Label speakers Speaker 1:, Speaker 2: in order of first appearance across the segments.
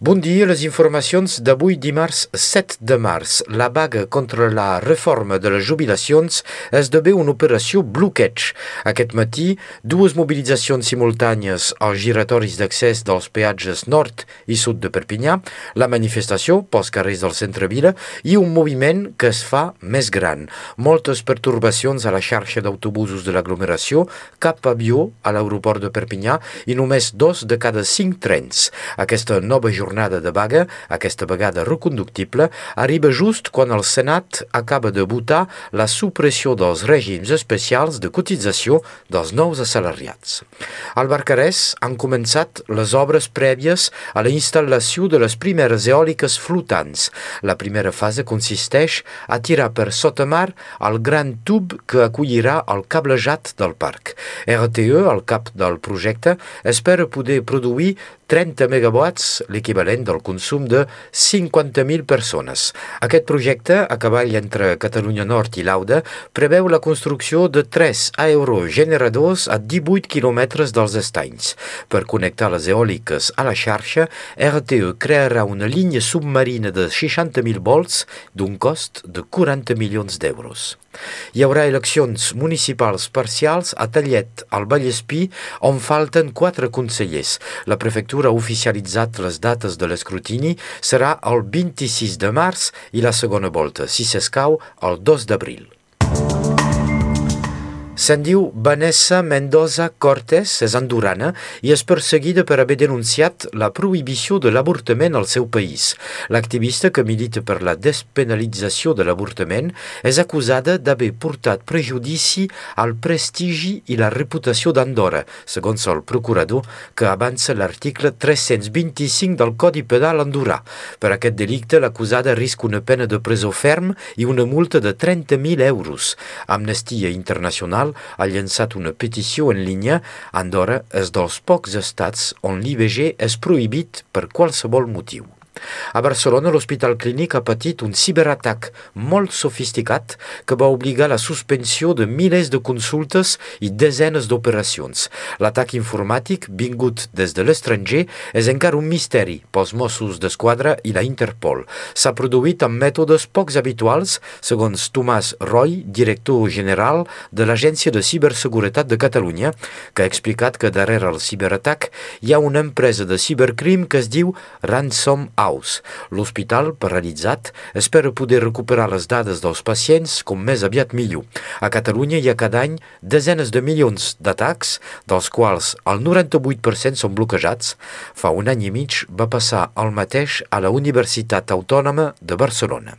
Speaker 1: Bon dia, les informacions d'avui dimarts 7 de març. La vaga contra la reforma de les jubilacions esdevé una operació bloqueig. Aquest matí, dues mobilitzacions simultànies als giratoris d'accés dels peatges nord i sud de Perpinyà, la manifestació pels carrers del centre-vila i un moviment que es fa més gran. Moltes pertorbacions a la xarxa d'autobusos de l'aglomeració, cap avió a l'aeroport de Perpinyà i només dos de cada cinc trens. Aquesta nova jornada jornada de vaga, aquesta vegada reconductible, arriba just quan el Senat acaba de votar la supressió dels règims especials de cotització dels nous assalariats. Al Barcarès han començat les obres prèvies a la instal·lació de les primeres eòliques flotants. La primera fase consisteix a tirar per sota mar el gran tub que acollirà el cablejat del parc. RTE, al cap del projecte, espera poder produir 30 megawatts, l'equivalent del consum de 50.000 persones. Aquest projecte, a cavall entre Catalunya Nord i Lauda, preveu la construcció de tres aerogeneradors a 18 quilòmetres dels estanys. Per connectar les eòliques a la xarxa, RTE crearà una línia submarina de 60.000 volts d'un cost de 40 milions d'euros. Hi haurà eleccions municipals parcials a Tallet, al Vallespí, on falten quatre consellers. La prefectura ha oficialitzat les dates de l'escrutini, serà el 26 de març i la segona volta, si s'escau, el 2 d'abril. Se'n diu Vanessa Mendoza Cortés, és andorana i és perseguida per haver denunciat la prohibició de l'avortament al seu país. L'activista que milita per la despenalització de l'avortament és acusada d'haver portat prejudici al prestigi i la reputació d'Andorra, segons el procurador que avança l'article 325 del Codi Penal andorrà. Per aquest delicte, l'acusada risca una pena de presó ferm i una multa de 30.000 euros. Amnistia Internacional ha llançat una petició en línia. Andorra és dels pocs estats on l'IVG és prohibit per qualsevol motiu. A Barcelona, l'Hospital Clínic ha patit un ciberatac molt sofisticat que va obligar la suspensió de milers de consultes i desenes d'operacions. L'atac informàtic, vingut des de l'estranger, és encara un misteri pels Mossos d'Esquadra i la Interpol. S'ha produït amb mètodes pocs habituals, segons Tomàs Roy, director general de l'Agència de Ciberseguretat de Catalunya, que ha explicat que darrere el ciberatac hi ha una empresa de cibercrim que es diu Ransom Out House. L'hospital, paralitzat, espera poder recuperar les dades dels pacients com més aviat millor. A Catalunya hi ha cada any desenes de milions d'atacs, dels quals el 98% són bloquejats. Fa un any i mig va passar el mateix a la Universitat Autònoma de Barcelona.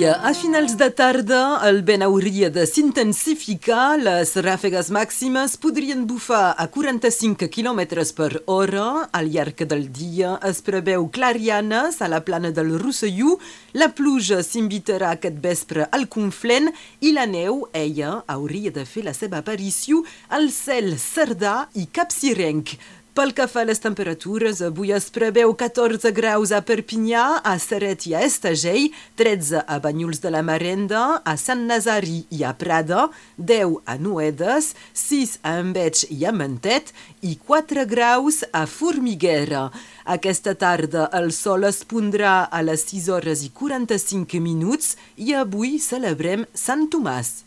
Speaker 2: A finals de tarda, el vent hauria de s'intensificar. Les ràfegues màximes podrien bufar a 45 km per hora. Al llarg del dia es preveu clarianes a la plana del Rosselló. La pluja s'invitarà aquest vespre al Conflent i la neu, ella, hauria de fer la seva aparició al cel cerdà i capcirenc. Pel que fa a les temperatures, avui es preveu 14 graus a Perpinyà, a Seret i a Estagell, 13 a Banyuls de la Marenda, a Sant Nazari i a Prada, 10 a Noedes, 6 a Enveig i a Mentet i 4 graus a Formiguera. Aquesta tarda el sol es pondrà a les 6 hores i 45 minuts i avui celebrem Sant Tomàs.